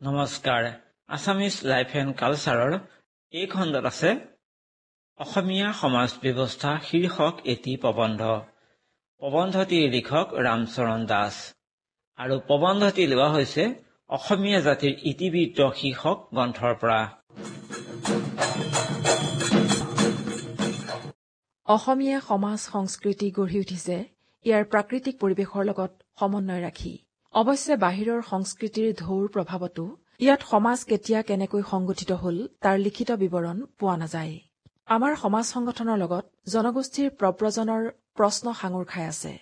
নমস্কাৰ। Assamese life and কালচাৰৰ এই খণ্ডত আছে অসমীয়া সমাজ ব্যৱস্থা শীৰ্ষক এটি প্ৰবন্ধ। প্ৰবন্ধটিৰ লিখক ৰামচৰণ দাস। আৰু প্ৰবন্ধটি লোৱা হৈছে অসমীয়া জাতিৰ ইতিবৃত্ত শীৰ্ষক গ্ৰন্থৰ পৰা। অসমীয়া সমাজ সংস্কৃতি গঢ়ি উঠিছে ইয়াৰ প্ৰাকৃতিক পৰিৱেশৰ লগত সমন্বয় ৰাখি। অৱশ্যে বাহিৰৰ সংস্কৃতিৰ ঢৌৰ প্ৰভাৱতো ইয়াত সমাজ কেতিয়া কেনেকৈ সংগঠিত হল তাৰ লিখিত বিৱৰণ পোৱা নাযায়। আমাৰ সমাজ সংগঠনৰ লগত জনগোষ্ঠীৰ প্ৰব্ৰজনৰ প্ৰশ্ন সাঙুৰ খাই আছে।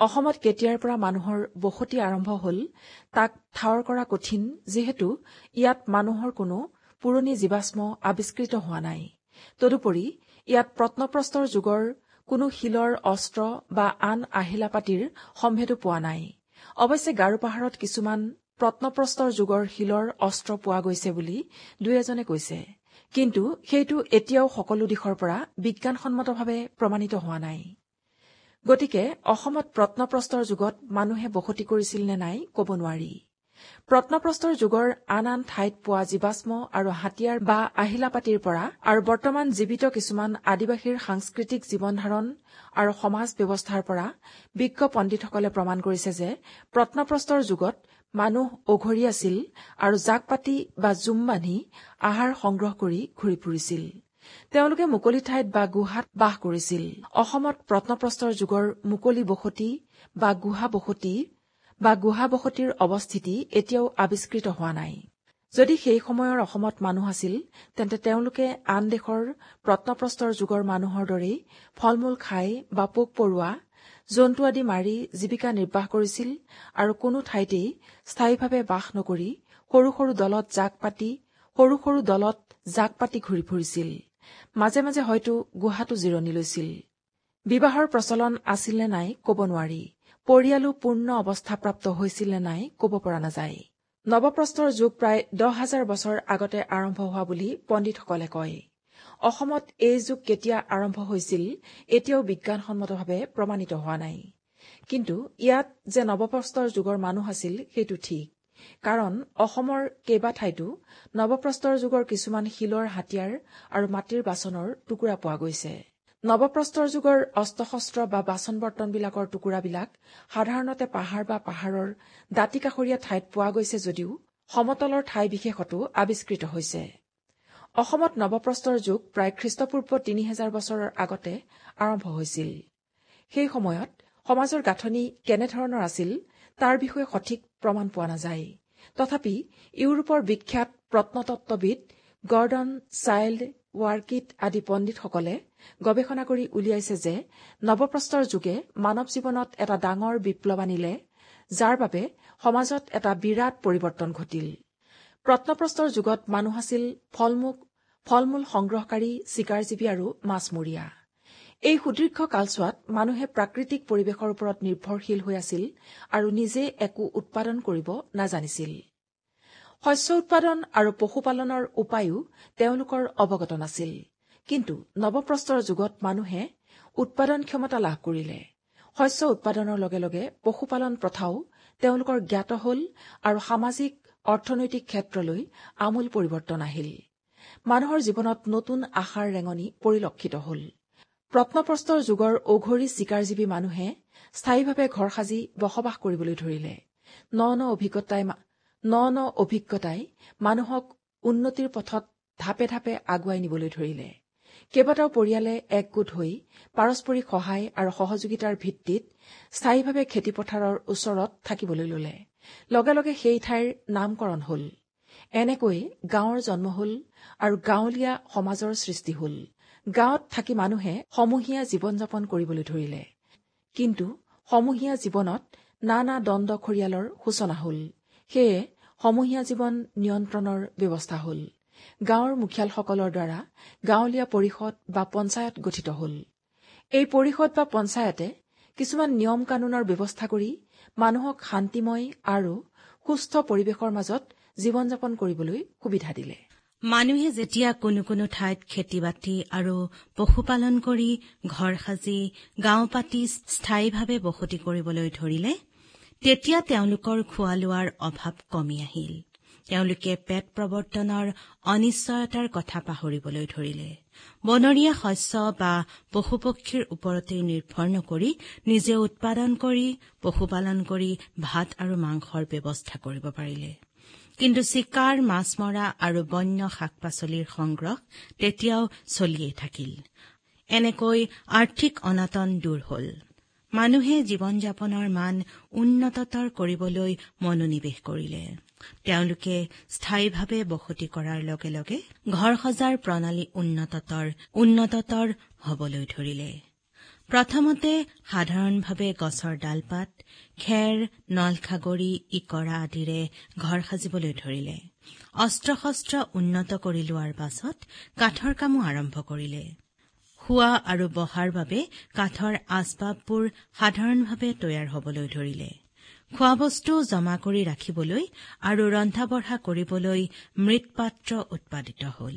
অসমত কেতিয়াৰ পৰা মানুহৰ বসতি আৰম্ভ হল তাক ঠাৱৰ কৰা কঠিন যিহেতু ইয়াত মানুহৰ কোনো পুৰণি জীৱাশ্ম আৱিষ্কৃত হোৱা নাই। তদুপৰি ইয়াত প্ৰত্নপ্ৰস্তৰ যুগৰ কোনো শিলৰ অস্ত্ৰ বা আন আহিলা পাতিৰ সম্ভেদো পোৱা নাই। অৱশ্যে গাৰো পাহাৰত কিছুমান প্ৰত্নপ্ৰস্তৰ যুগৰ শিলৰ অস্ত্ৰ পোৱা গৈছে বুলি দুই এজনে কৈছে। কিন্তু সেইটো এতিয়াও সকলো দিশৰ পৰা বিজ্ঞানসন্মতভাৱে প্ৰমাণিত হোৱা নাই। গতিকে অসমত প্ৰত্নপ্ৰস্তৰ যুগত মানুহে বসতি কৰিছিল নে নাই কব নোৱাৰি। প্ৰত্নপ্ৰস্তৰ যুগৰ আন আন ঠাইত পোৱা জীৱাশ্ম আৰু হাতীয়াৰ বা আহিলা পাতিৰ পৰা আৰু বৰ্তমান জীৱিত কিছুমান আদিবাসীৰ সাংস্কৃতিক জীৱন ধাৰণ আৰু সমাজ ব্যৱস্থাৰ পৰা বিজ্ঞ পণ্ডিতসকলে প্ৰমাণ কৰিছে যে প্ৰত্নপ্ৰস্তৰ যুগত মানুহ অঘৰী আছিল আৰু জাক পাতি বা জুম বান্ধি আহাৰ সংগ্ৰহ কৰি ঘূৰি ফুৰিছিল। তেওঁলোকে মুকলি ঠাইত বা গুহাত বাস কৰিছিল। অসমত প্ৰত্নপ্ৰস্তৰ যুগৰ মুকলি বসতি বা গুহা বসতি বা গুহা বসতিৰ অৱস্থিতি এতিয়াও আৱিষ্কৃত হোৱা নাই। যদি সেই সময়ৰ অসমত মানুহ আছিল তেন্তে তেওঁলোকে আন দেশৰ প্ৰত্নপ্ৰস্তৰ যুগৰ মানুহৰ দৰেই ফল মূল খাই বা পোক পৰুৱা জন্তু আদি মাৰি জীৱিকা নিৰ্বাহ কৰিছিল আৰু কোনো ঠাইতেই স্থায়ীভাৱে বাস নকৰি সৰু সৰু দলত জাক পাতি সৰু সৰু দলত জাক পাতি ঘূৰি ফুৰিছিল। মাজে মাজে হয়তো গুহাটো জিৰণি লৈছিল। বিবাহৰ প্ৰচলন আছিল নে নাই কব নোৱাৰি। পৰিয়ালো পূৰ্ণ অৱস্থাপ্ৰাপ্ত হৈছিল নে নাই কব পৰা নাযায়। নৱপ্ৰস্তৰ যুগ প্ৰায় দহ হাজাৰ বছৰ আগতে আৰম্ভ হোৱা বুলি পণ্ডিতসকলে কয়। অসমত এই যুগ কেতিয়া আৰম্ভ হৈছিল এতিয়াও বিজ্ঞানসন্মতভাৱে প্ৰমাণিত হোৱা নাই। কিন্তু ইয়াত যে নৱপ্ৰস্তৰ যুগৰ মানুহ আছিল সেইটো ঠিক। কাৰণ অসমৰ কেইবা ঠাইতো নৱপ্ৰস্তৰ যুগৰ কিছুমান শিলৰ হাতীয়াৰ আৰু মাটিৰ বাচনৰ টুকুৰা পোৱা গৈছে। নৱপ্ৰস্তৰ যুগৰ অস্ত্ৰ শস্ত্ৰ বা বাচন বৰ্তনবিলাকৰ টুকুৰাবিলাক সাধাৰণতে পাহাৰ বা পাহাৰৰ দাঁতিকাষৰীয়া ঠাইত পোৱা গৈছে যদিও সমতলৰ ঠাই বিশেষতো আৱিষ্কৃত হৈছে। অসমত নৱপ্ৰস্তৰ যুগ প্ৰায় খ্ৰীষ্টপূৰ্ব তিনি হেজাৰ বছৰৰ আগতে আৰম্ভ হৈছিল। সেই সময়ত সমাজৰ গাঁথনি কেনেধৰণৰ আছিল তাৰ বিষয়ে সঠিক প্ৰমাণ পোৱা নাযায়। তথাপি ইউৰোপৰ বিখ্যাত প্ৰত্নতত্ববিদ গৰ্ডন চাইল্ড ৱাৰ্কিট আদি পণ্ডিতসকলে গৱেষণা কৰি উলিয়াইছে যে নৱপ্ৰস্তৰ যুগে মানৱ জীৱনত এটা ডাঙৰ বিপ্লৱ আনিলে যাৰ বাবে সমাজত এটা বিৰাট পৰিৱৰ্তন ঘটিল। প্ৰত্নপ্ৰস্তৰ যুগত মানুহ আছিল ফলমুখ ফল মূল সংগ্ৰহকাৰী চিকাৰজীৱী আৰু মাছমৰীয়া। এই সুদীৰ্ঘ কালচোৱাত মানুহে প্ৰাকৃতিক পৰিৱেশৰ ওপৰত নিৰ্ভৰশীল হৈ আছিল আৰু নিজে একো উৎপাদন কৰিব নাজানিছিল। শস্য উৎপাদন আৰু পশুপালনৰ উপায়ো তেওঁলোকৰ অৱগত নাছিল। কিন্তু নৱপ্ৰস্তৰ যুগত মানুহে উৎপাদন ক্ষমতা লাভ কৰিলে। শস্য উৎপাদনৰ লগে লগে পশুপালন প্ৰথাও তেওঁলোকৰ জ্ঞাত হল আৰু সামাজিক অৰ্থনৈতিক ক্ষেত্ৰলৈ আমূল পৰিৱৰ্তন আহিল। মানুহৰ জীৱনত নতুন আশাৰ ৰেঙনি পৰিলক্ষিত হল। প্ৰত্নপ্ৰস্তৰ যুগৰ অঘৰী চিকাৰজীৱী মানুহে স্থায়ীভাৱে ঘৰ সাজি বসবাস কৰিবলৈ ধৰিলে। ন ন অভিজ্ঞতাই ন ন অভিজ্ঞতাই মানুহক উন্নতিৰ পথত ধাপে ধাপে আগুৱাই নিবলৈ ধৰিলে। কেইবাটাও পৰিয়ালে একগোট হৈ পাৰস্পৰিক সহায় আৰু সহযোগিতাৰ ভিত্তিত স্থায়ীভাৱে খেতিপথাৰৰ ওচৰত থাকিবলৈ ললে। লগে লগে সেই ঠাইৰ নামকৰণ হল। এনেকৈ গাঁৱৰ জন্ম হল আৰু গাঁৱলীয়া সমাজৰ সৃষ্টি হল। গাঁৱত থাকি মানুহে সমূহীয়া জীৱন যাপন কৰিবলৈ ধৰিলে। কিন্তু সমূহীয়া জীৱনত নানা দণ্ড খৰিয়ালৰ সূচনা হল। সেয়ে সমূহীয়া জীৱন নিয়ন্ত্ৰণৰ ব্যৱস্থা হল। গাঁৱৰ মুখিয়ালসকলৰ দ্বাৰা গাঁৱলীয়া পৰিষদ বা পঞ্চায়ত গঠিত হল। এই পৰিষদ বা পঞ্চায়তে কিছুমান নিয়ম কানুনৰ ব্যৱস্থা কৰি মানুহক শান্তিময় আৰু সুস্থ পৰিৱেশৰ মাজত জীৱন যাপন কৰিবলৈ সুবিধা দিলে। মানুহে যেতিয়া কোনো কোনো ঠাইত খেতি বাতি আৰু পশুপালন কৰি ঘৰ সাজি গাঁও পাতি স্থায়ীভাৱে বসতি কৰিবলৈ ধৰিলে তেতিয়া তেওঁলোকৰ খোৱা লোৱাৰ অভাৱ কমি আহিল। তেওঁলোকে পেট প্ৰৱৰ্তনৰ অনিশ্চয়তাৰ কথা পাহৰিবলৈ ধৰিলে। বনৰীয়া শস্য বা পশুপক্ষীৰ ওপৰতে নিৰ্ভৰ নকৰি নিজে উৎপাদন কৰি পশুপালন কৰি ভাত আৰু মাংসৰ ব্যৱস্থা কৰিব পাৰিলে। কিন্তু চিকাৰ মাছ মৰা আৰু বন্য শাক পাচলিৰ সংগ্ৰহ তেতিয়াও চলিয়েই থাকিল। এনেকৈ আৰ্থিক অনাটন দূৰ হল। মানুহে জীৱন যাপনৰ মান উন্নততৰ কৰিবলৈ মনোনিৱেশ কৰিলে। তেওঁলোকে স্থায়ীভাৱে বসতি কৰাৰ লগে লগে ঘৰ সজাৰ প্ৰণালী উন্নততৰ উন্নততৰ হবলৈ ধৰিলে। প্ৰথমতে সাধাৰণভাৱে গছৰ ডালপাত খেৰ নলখাগৰি ইকৰা আদিৰে ঘৰ সাজিবলৈ ধৰিলে। অস্ত্ৰ শস্ত্ৰ উন্নত কৰি লোৱাৰ পাছত কাঠৰ কামো আৰম্ভ কৰিলে। শোৱা আৰু বহাৰ বাবে কাঠৰ আচবাববোৰ সাধাৰণভাৱে তৈয়াৰ হবলৈ ধৰিলে। খোৱাবস্তু জমা কৰি ৰাখিবলৈ আৰু ৰন্ধা বঢ়া কৰিবলৈ মৃৎপাত্ৰ উৎপাদিত হ'ল।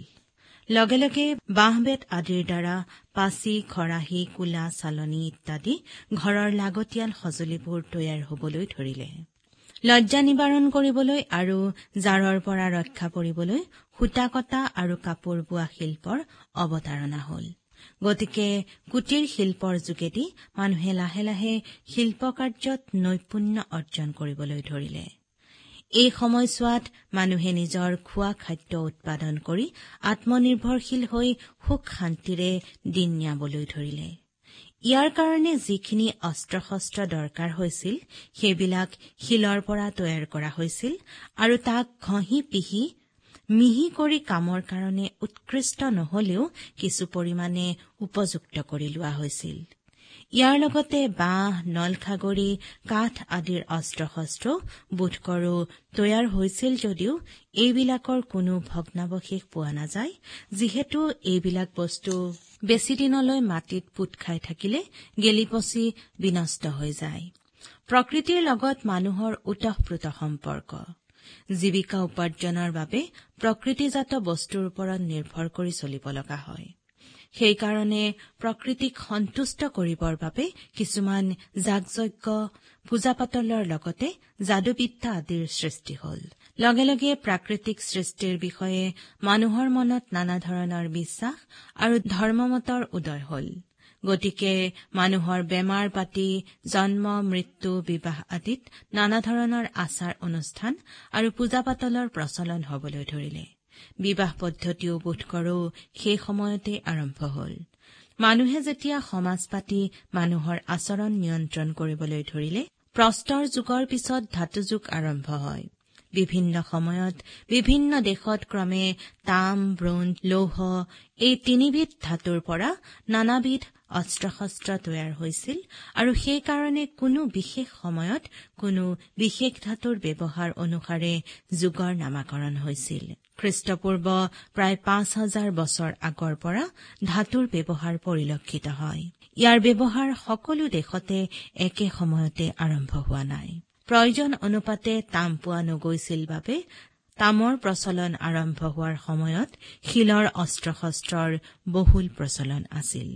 লগে লগে বাঁহ বেত আদিৰ দ্বাৰা পাচি খৰাহী কোলা চালনী ইত্যাদি ঘৰৰ লাগতিয়াল সঁজুলিবোৰ তৈয়াৰ হবলৈ ধৰিলে। লজ্জা নিবাৰণ কৰিবলৈ আৰু জাৰৰ পৰা ৰক্ষা পৰিবলৈ সূতা কটা আৰু কাপোৰ বোৱা শিল্পৰ অৱতাৰণা হ'ল। গতিকে কুটিৰ শিল্পৰ যোগেদি মানুহে লাহে লাহে শিল্প কাৰ্যত নৈপুণ্য অৰ্জন কৰিবলৈ ধৰিলে। এই সময়ছোৱাত মানুহে নিজৰ খোৱা খাদ্য উৎপাদন কৰি আত্মনিৰ্ভৰশীল হৈ সুখ শান্তিৰে দিন নিয়াবলৈ ধৰিলে। ইয়াৰ কাৰণে যিখিনি অস্ত্ৰ শস্ত্ৰ দৰকাৰ হৈছিল সেইবিলাক শিলৰ পৰা তৈয়াৰ কৰা হৈছিল আৰু তাক ঘঁহি পিহি মিহি কৰি কামৰ কাৰণে উৎকৃষ্ট নহলেও কিছু পৰিমাণে উপযুক্ত কৰি লোৱা হৈছিল। ইয়াৰ লগতে বাঁহ নলখাগৰি কাঠ আদিৰ অস্ত্ৰ শস্ত্ৰ বোধ কৰো তৈয়াৰ হৈছিল যদিও এইবিলাকৰ কোনো ভগ্নাৱশেষ পোৱা নাযায় যিহেতু এইবিলাক বস্তু বেছিদিনলৈ মাটিত পোত খাই থাকিলে গেলি পচি বিনষ্ট হৈ যায়। প্ৰকৃতিৰ লগত মানুহৰ ওতঃপ্ৰোত সম্পৰ্ক। জীৱিকা উপাৰ্জনৰ বাবে প্ৰকৃতিজাত বস্তুৰ ওপৰত নিৰ্ভৰ কৰি চলিব লগা হয়। সেইকাৰণে প্ৰকৃতিক সন্তুষ্ট কৰিবৰ বাবে কিছুমান যাগযজ্ঞ পূজা পাতলৰ লগতে যাদুবিদ্যা আদিৰ সৃষ্টি হ'ল। লগে লগে প্ৰাকৃতিক সৃষ্টিৰ বিষয়ে মানুহৰ মনত নানা ধৰণৰ বিশ্বাস আৰু ধৰ্মমতৰ উদয় হ'ল। গতিকে মানুহৰ বেমাৰ পাতি জন্ম মৃত্যু বিবাহ আদিত নানা ধৰণৰ আচাৰ অনুষ্ঠান আৰু পূজা পাতলৰ প্ৰচলন হবলৈ ধৰিলে। বিবাহ পদ্ধতিও বোধ কৰো সেই সময়তে আৰম্ভ হল। মানুহে যেতিয়া সমাজ পাতি মানুহৰ আচৰণ নিয়ন্ত্ৰণ কৰিবলৈ ধৰিলে প্ৰস্তৰ যুগৰ পিছত ধাতু যুগ আৰম্ভ হয়। বিভিন্ন সময়ত বিভিন্ন দেশত ক্ৰমে তাম ব্ৰঞ্জ লৌহ এই তিনিবিধ ধাতুৰ পৰা নানাবিধ অস্ত্ৰ শস্ত্ৰ তৈয়াৰ হৈছিল আৰু সেইকাৰণে কোনো বিশেষ সময়ত কোনো বিশেষ ধাতুৰ ব্যৱহাৰ অনুসাৰে যুগৰ নামাকৰণ হৈছিল। খ্ৰীষ্টপূৰ্ব প্ৰায় পাঁচ হাজাৰ বছৰ আগৰ পৰা ধাতুৰ ব্যৱহাৰ পৰিলক্ষিত হয়। ইয়াৰ ব্যৱহাৰ সকলো দেশতে একে সময়তে আৰম্ভ হোৱা নাই। প্ৰয়োজন অনুপাতে তাম পোৱা নগৈছিল বাবে তামৰ প্ৰচলন আৰম্ভ হোৱাৰ সময়ত শিলৰ অস্ত্ৰ শস্ত্ৰৰ বহুল প্ৰচলন আছিল।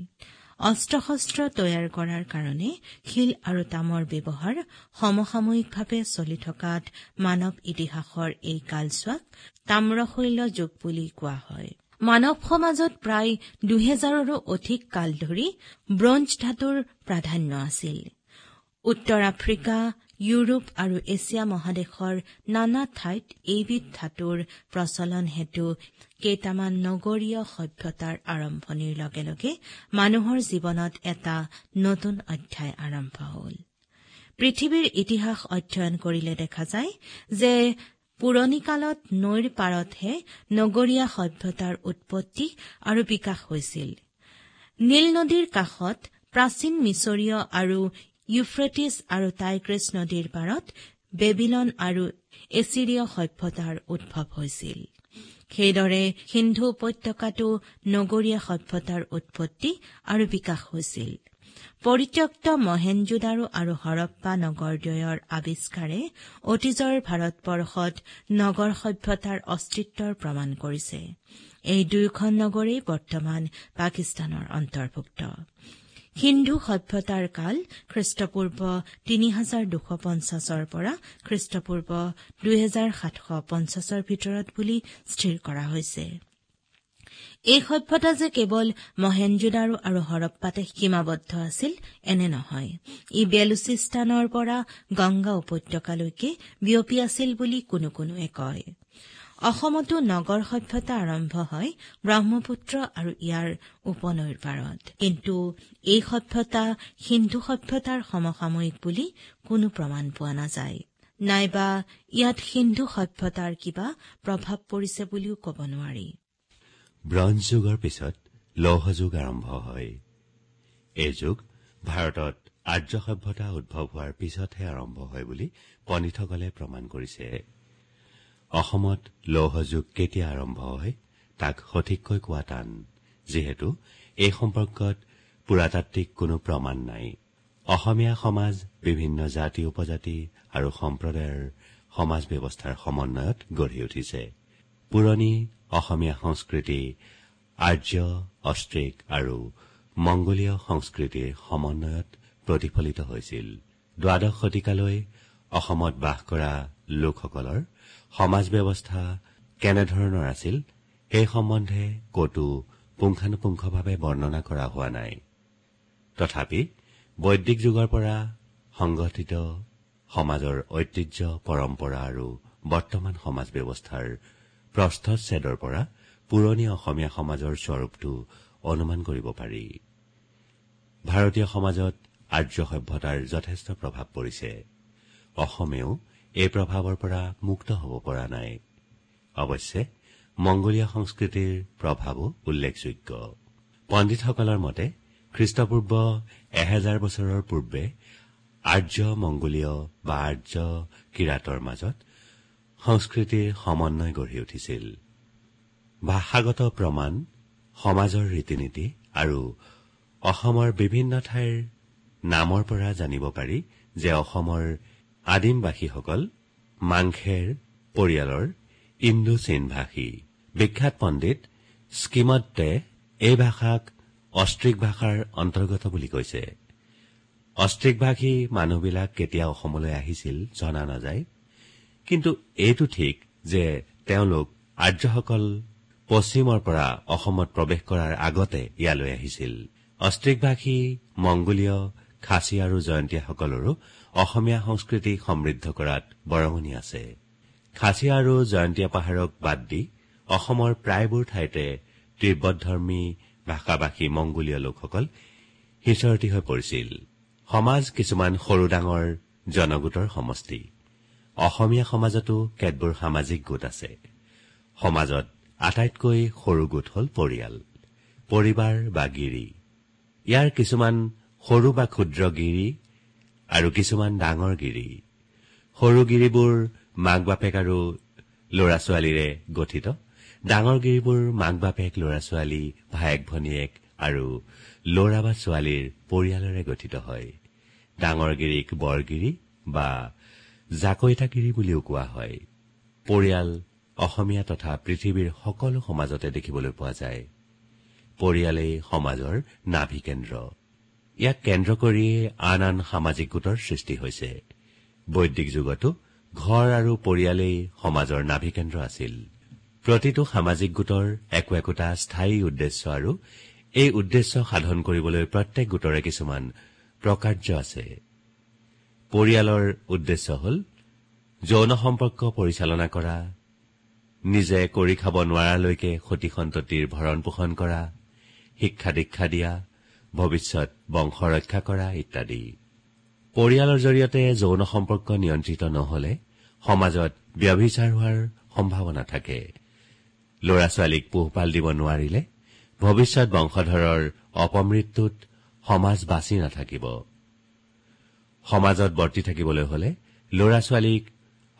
অস্ত্ৰ শস্ত্ৰ তৈয়াৰ কৰাৰ কাৰণে শিল আৰু তামৰ ব্যৱহাৰ সমসাময়িকভাৱে চলি থকাত মানৱ ইতিহাসৰ এই কালছোৱাক তাম্ৰশৈল যুগ বুলি কোৱা হয়। মানৱ সমাজত প্ৰায় দুহেজাৰৰো অধিক কাল ধৰি ব্ৰঞ্জ ধাতুৰ প্ৰাধান্য আছিল। উত্তৰ আফ্ৰিকা ইউৰোপ আৰু এছিয়া মহাদেশৰ নানা ঠাইত এইবিধ ধাতুৰ প্ৰচলন হেতু কেইটামান নগৰীয় সভ্যতাৰ আৰম্ভণিৰ লগে লগে মানুহৰ জীৱনত এটা নতুন অধ্যায় আৰম্ভ হ'ল। পৃথিৱীৰ ইতিহাস অধ্যয়ন কৰিলে দেখা যায় যে পুৰণি কালত নৈৰ পাৰতহে নগৰীয়া সভ্যতাৰ উৎপত্তি আৰু বিকাশ হৈছিল। নীল নদীৰ কাষত প্ৰাচীন মিছৰীয় আৰু ইউফ্ৰেটিছ আৰু টাইগ্ৰেছ নদীৰ পাৰত বেবিলন আৰু এছিৰিয় সভ্যতাৰ উদ্ভৱ হৈছিল। সেইদৰে সিন্ধু উপত্যকাতো নগৰীয়া সভ্যতাৰ উৎপত্তি আৰু বিকাশ হৈছিল। পৰিত্যক্ত মহেঞ্জোদাৰো আৰু হৰপ্পা নগৰদ্বয়ৰ আৱিষ্কাৰে অতীজৰ ভাৰতবৰ্ষত নগৰ সভ্যতাৰ অস্তিত্বৰ প্ৰমাণ কৰিছে। এই দুয়োখন নগৰেই বৰ্তমান পাকিস্তানৰ অন্তৰ্ভুক্ত। সিন্ধু সভ্যতাৰ কাল খ্ৰীষ্টপূৰ্ব তিনি হাজাৰ দুশ পঞ্চাছৰ পৰা খ্ৰীষ্টপূৰ্ব দুহেজাৰ সাতশ পঞ্চাছৰ ভিতৰত বুলি স্থিৰ কৰা হৈছে। এই সভ্যতা যে কেৱল মহেঞ্জোদাৰো আৰু হৰপ্পাতে সীমাবদ্ধ আছিল এনে নহয়। ই বেলুচিস্তানৰ পৰা গংগা উপত্যকালৈকে বিয়পি আছিল বুলি কোনো কোনোৱে কয়। অসমতো নগৰ সভ্যতা আৰম্ভ হয় ব্ৰহ্মপুত্ৰ আৰু ইয়াৰ উপনৈৰ পাৰত কিন্তু এই সভ্যতা সিন্ধু সভ্যতাৰ সমসাময়িক বুলি কোনো প্ৰমাণ পোৱা নাযায়। নাইবা ইয়াত সিন্ধু সভ্যতাৰ কিবা প্ৰভাৱ পৰিছে বুলিও ক'ব নোৱাৰি। ব্ৰঞ্জ যুগৰ পিছত লৌহ যুগ আৰম্ভ হয়। এই যুগ ভাৰতত আৰ্য সভ্যতা উদ্ভৱ হোৱাৰ পিছতহে আৰম্ভ হয় বুলি পণ্ডিতসকলে প্ৰমাণ কৰিছে। অসমত লৌহ যুগ কেতিয়া আৰম্ভ হয় তাক সঠিককৈ কোৱা টান যিহেতু এই সম্পৰ্কত পুৰাতাত্বিক কোনো প্ৰমাণ নাই। অসমীয়া সমাজ বিভিন্ন জাতি উপজাতি আৰু সম্প্ৰদায়ৰ সমাজ ব্যৱস্থাৰ সমন্বয়ত গঢ়ি উঠিছে। পুৰণি অসমীয়া সংস্কৃতি আৰ্য অষ্ট্ৰিক আৰু মংগোলীয় সংস্কৃতিৰ সমন্বয়ত প্ৰতিফলিত হৈছিল। দ্বাদশ শতিকালৈ অসমত বাস কৰা লোকসকলৰ সমাজ ব্যৱস্থা কেনেধৰণৰ আছিল সেই সম্বন্ধে কতো পুংখানুপুংখভাৱে বৰ্ণনা কৰা হোৱা নাই। তথাপি বৈদিক যুগৰ পৰা সংগঠিত সমাজৰ ঐতিহ্য পৰম্পৰা আৰু বৰ্তমান সমাজ ব্যৱস্থাৰ প্ৰস্থচ্ছেদৰ পৰা পুৰণি অসমীয়া সমাজৰ স্বৰূপটো অনুমান কৰিব পাৰি। ভাৰতীয় সমাজত আৰ্য সভ্যতাৰ যথেষ্ট প্ৰভাৱ পৰিছে। অসমেও এই প্ৰভাৱৰ পৰা মুক্ত হ'ব পৰা নাই। অৱশ্যে মংগোলীয় সংস্কৃতিৰ প্ৰভাৱো উল্লেখযোগ্য। পণ্ডিতসকলৰ মতে খ্ৰীষ্টপূৰ্ব এহেজাৰ বছৰৰ পূৰ্বে আৰ্য মংগোলীয় বা আৰ্য কিৰাটৰ মাজত সংস্কৃতিৰ সমন্বয় গঢ়ি উঠিছিল। ভাষাগত প্ৰমাণ সমাজৰ ৰীতি নীতি আৰু অসমৰ বিভিন্ন ঠাইৰ নামৰ পৰা জানিব পাৰি যে অসমৰ আদিমবাসীসকল মাংখেৰ পৰিয়ালৰ ইণ্ডো চীন ভাষী বিখ্যাত পণ্ডিত স্কিমতে এই ভাষাক অষ্ট্ৰিক ভাষাৰ অন্তৰ্গত বুলি কৈছে। অষ্ট্ৰিক ভাষী মানুহবিলাক কেতিয়া অসমলৈ আহিছিল জনা নাযায়। কিন্তু এইটো ঠিক যে তেওঁলোক আৰ্যসকল পশ্চিমৰ পৰা অসমত প্ৰৱেশ কৰাৰ আগতে ইয়ালৈ আহিছিল। অষ্ট্ৰিক ভাষী মংগোলীয় খাচী আৰু জয়ন্তীয়াসকলৰো অসমীয়া সংস্কৃতি সমৃদ্ধ কৰাত বৰঙণি আছে। খাচী আৰু জয়ন্তীয়া পাহাৰক বাদ দি অসমৰ প্ৰায়বোৰ ঠাইতে তিব্বতধৰ্মী ভাষাভাষী মংগোলীয় লোকসকল সিঁচৰতি হৈ পৰিছিল। সমাজ কিছুমান সৰু ডাঙৰ জনগোটৰ সমষ্টি। অসমীয়া সমাজতো কেতবোৰ সামাজিক গোট আছে। সমাজত আটাইতকৈ সৰু গোট হ'ল পৰিয়াল পৰিবাৰ বা গিৰি। ইয়াৰ কিছুমান সৰু বা ক্ষুদ্ৰ গিৰি আৰু কিছুমান ডাঙৰ গিৰি। সৰু গিৰিবোৰ মাক বাপেক আৰু ল'ৰা ছোৱালীৰে গঠিত। ডাঙৰ গিৰিবোৰ মাক বাপেক ল'ৰা ছোৱালী ভায়েক ভনীয়েক আৰু ল'ৰা বা ছোৱালীৰ পৰিয়ালেৰে গঠিত হয়। ডাঙৰ গিৰিক বৰগিৰি বা জাকৈতাগিৰি বুলিও কোৱা হয়। পৰিয়াল অসমীয়া তথা পৃথিৱীৰ সকলো সমাজতে দেখিবলৈ পোৱা যায়। পৰিয়ালেই সমাজৰ নাভি কেন্দ্ৰ ইয়াক কেন্দ্ৰ কৰিয়েই আন আন সামাজিক গোটৰ সৃষ্টি হৈছে। বৈদিক যুগতো ঘৰ আৰু পৰিয়ালেই সমাজৰ নাভি কেন্দ্ৰ আছিল। প্ৰতিটো সামাজিক গোটৰ একো একোটা স্থায়ী উদ্দেশ্য আৰু এই উদ্দেশ্য সাধন কৰিবলৈ প্ৰত্যেক গোটৰে কিছুমান প্ৰকাৰ্য আছে। পৰিয়ালৰ উদ্দেশ্য হ'ল যৌন সম্পৰ্ক পৰিচালনা কৰা নিজে কৰি খাব নোৱাৰালৈকে সতী সন্ততিৰ ভৰণ পোষণ কৰা শিক্ষা দীক্ষা দিয়া ভৱিষ্যত বংশ ৰক্ষা কৰা ইত্যাদি। পৰিয়ালৰ জৰিয়তে যৌন সম্পৰ্ক নিয়ন্ত্ৰিত নহলে সমাজত ব্যভিচাৰ হোৱাৰ সম্ভাৱনা থাকে। ল'ৰা ছোৱালীক পোহপাল দিব নোৱাৰিলে ভৱিষ্যত বংশধৰৰ অপমৃত্যুত সমাজ বাচি নাথাকিব। সমাজত বৰ্তি থাকিবলৈ হলে ল'ৰা ছোৱালীক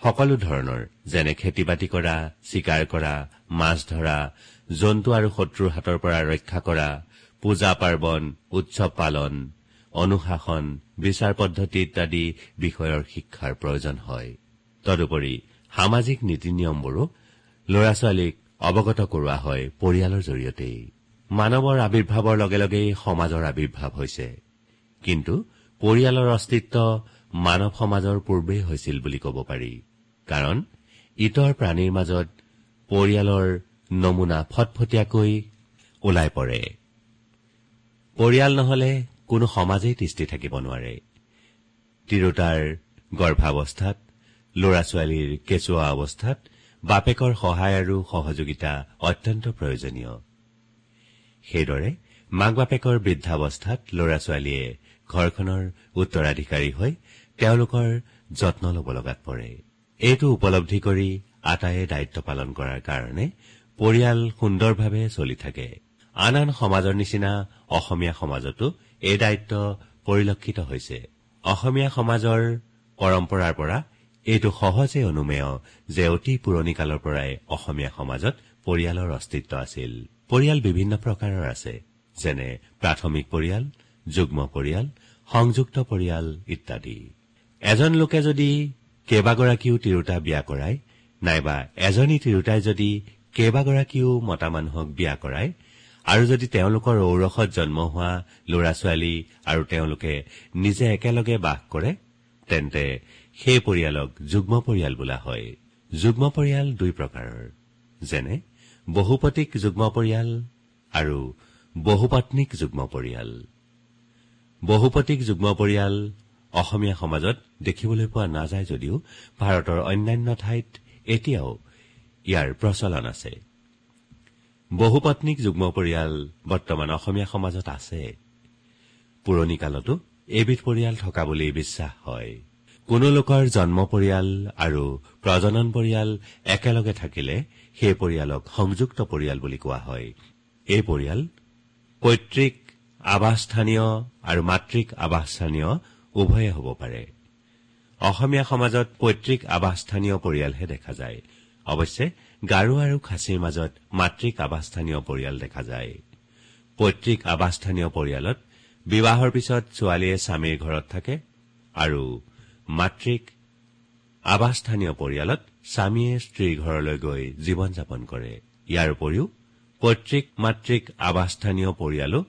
সকলো ধৰণৰ যেনে খেতি বাতি কৰা চিকাৰ কৰা মাছ ধৰা জন্তু আৰু শত্ৰুৰ হাতৰ পৰা ৰক্ষা কৰা পূজা পাৰ্বণ উৎসৱ পালন অনুশাসন বিচাৰ পদ্ধতি ইত্যাদি বিষয়ৰ শিক্ষাৰ প্ৰয়োজন হয়। তদুপৰি সামাজিক নীতি নিয়মবোৰো ল'ৰা ছোৱালীক অৱগত কৰোৱা হয় পৰিয়ালৰ জৰিয়তেই। মানৱৰ আৱিৰ্ভাৱৰ লগে লগেই সমাজৰ আৱিৰ্ভাৱ হৈছে। কিন্তু পৰিয়ালৰ অস্তিত্ব মানৱ সমাজৰ পূৰ্বেই হৈছিল বুলি ক'ব পাৰি। কাৰণ ইতৰ প্ৰাণীৰ মাজত পৰিয়ালৰ নমুনা ফটফটীয়াকৈ ওলাই পৰে। পৰিয়াল নহলে কোনো সমাজেই তিষ্ঠি থাকিব নোৱাৰে। তিৰোতাৰ গৰ্ভাৱস্থাত ল'ৰা ছোৱালীৰ কেঁচুৱা অৱস্থাত বাপেকৰ সহায় আৰু সহযোগিতা অত্যন্ত প্ৰয়োজনীয়। সেইদৰে মাক বাপেকৰ বৃদ্ধাৱস্থাত ল'ৰা ছোৱালীয়ে ঘৰখনৰ উত্তৰাধিকাৰী হৈ তেওঁলোকৰ যত্ন ল'ব লগাত পৰে। এইটো উপলব্ধি কৰি আটায়ে দায়িত্ব পালন কৰাৰ কাৰণে পৰিয়াল সুন্দৰভাৱে চলি থাকে। আন আন সমাজৰ নিচিনা অসমীয়া সমাজতো এই দায়িত্ব পৰিলক্ষিত হৈছে। অসমীয়া সমাজৰ পৰম্পৰাৰ পৰা এইটো সহজে অনুমেয় যে অতি পুৰণি কালৰ পৰাই অসমীয়া সমাজত পৰিয়ালৰ অস্তিত্ব আছিল। পৰিয়াল বিভিন্ন প্ৰকাৰৰ আছে যেনে প্ৰাথমিক পৰিয়াল যুগ্ম পৰিয়াল সংযুক্ত পৰিয়াল ইত্যাদি। এজন লোকে যদি কেইবাগৰাকীও তিৰোতা বিয়া কৰায় নাইবা এজনী তিৰোতাই যদি কেইবাগৰাকীও মতা মানুহক বিয়া কৰায় আৰু যদি তেওঁলোকৰ ঔৰসত জন্ম হোৱা ল'ৰা ছোৱালী আৰু তেওঁলোকে নিজে একেলগে বাস কৰে তেন্তে সেই পৰিয়ালক যুগ্ম পৰিয়াল বোলা হয়। যুগ্ম পৰিয়াল দুই প্ৰকাৰৰ। যেনে বহুপতিক যুগ্ম পৰিয়াল আৰু বহুপত্নীক যুগ্ম পৰিয়াল। বহুপতিক যুগ্ম পৰিয়াল অসমীয়া সমাজত দেখিবলৈ পোৱা নাযায় যদিও ভাৰতৰ অন্যান্য ঠাইত এতিয়াও ইয়াৰ প্ৰচলন আছে। বহুপত্নীক যুগ্ম পৰিয়াল বৰ্তমান অসমীয়া সমাজত আছে। পুৰণি কালতো এবিধ পৰিয়াল থকা বুলি বিশ্বাস হয়। কোনো লোকৰ জন্ম পৰিয়াল আৰু প্ৰজনন পৰিয়াল একেলগে থাকিলে সেই পৰিয়ালক সংযুক্ত পৰিয়াল বুলি কোৱা হয়। এই পৰিয়াল পৈতৃক আৱাসস্থানীয় আৰু মাতৃক আৱাসস্থানীয় উভয়ে হ'ব পাৰে। অসমীয়া সমাজত পৈতৃক আৱাসস্থানীয় পৰিয়ালহে দেখা যায়। অৱশ্যে গাৰো আৰু খাচীৰ মাজত মাতৃক আৱাসস্থানীয় পৰিয়াল দেখা যায়। পৈতৃক আৱাসস্থানীয় পৰিয়ালত বিবাহৰ পিছত ছোৱালীয়ে স্বামীৰ ঘৰত থাকে আৰু মাতৃক আৱাসস্থানীয় পৰিয়ালত স্বামীয়ে স্ত্ৰীৰ ঘৰলৈ গৈ জীৱন যাপন কৰে। ইয়াৰ উপৰিও পৈতৃক মাতৃক আৱাসস্থানীয় পৰিয়ালো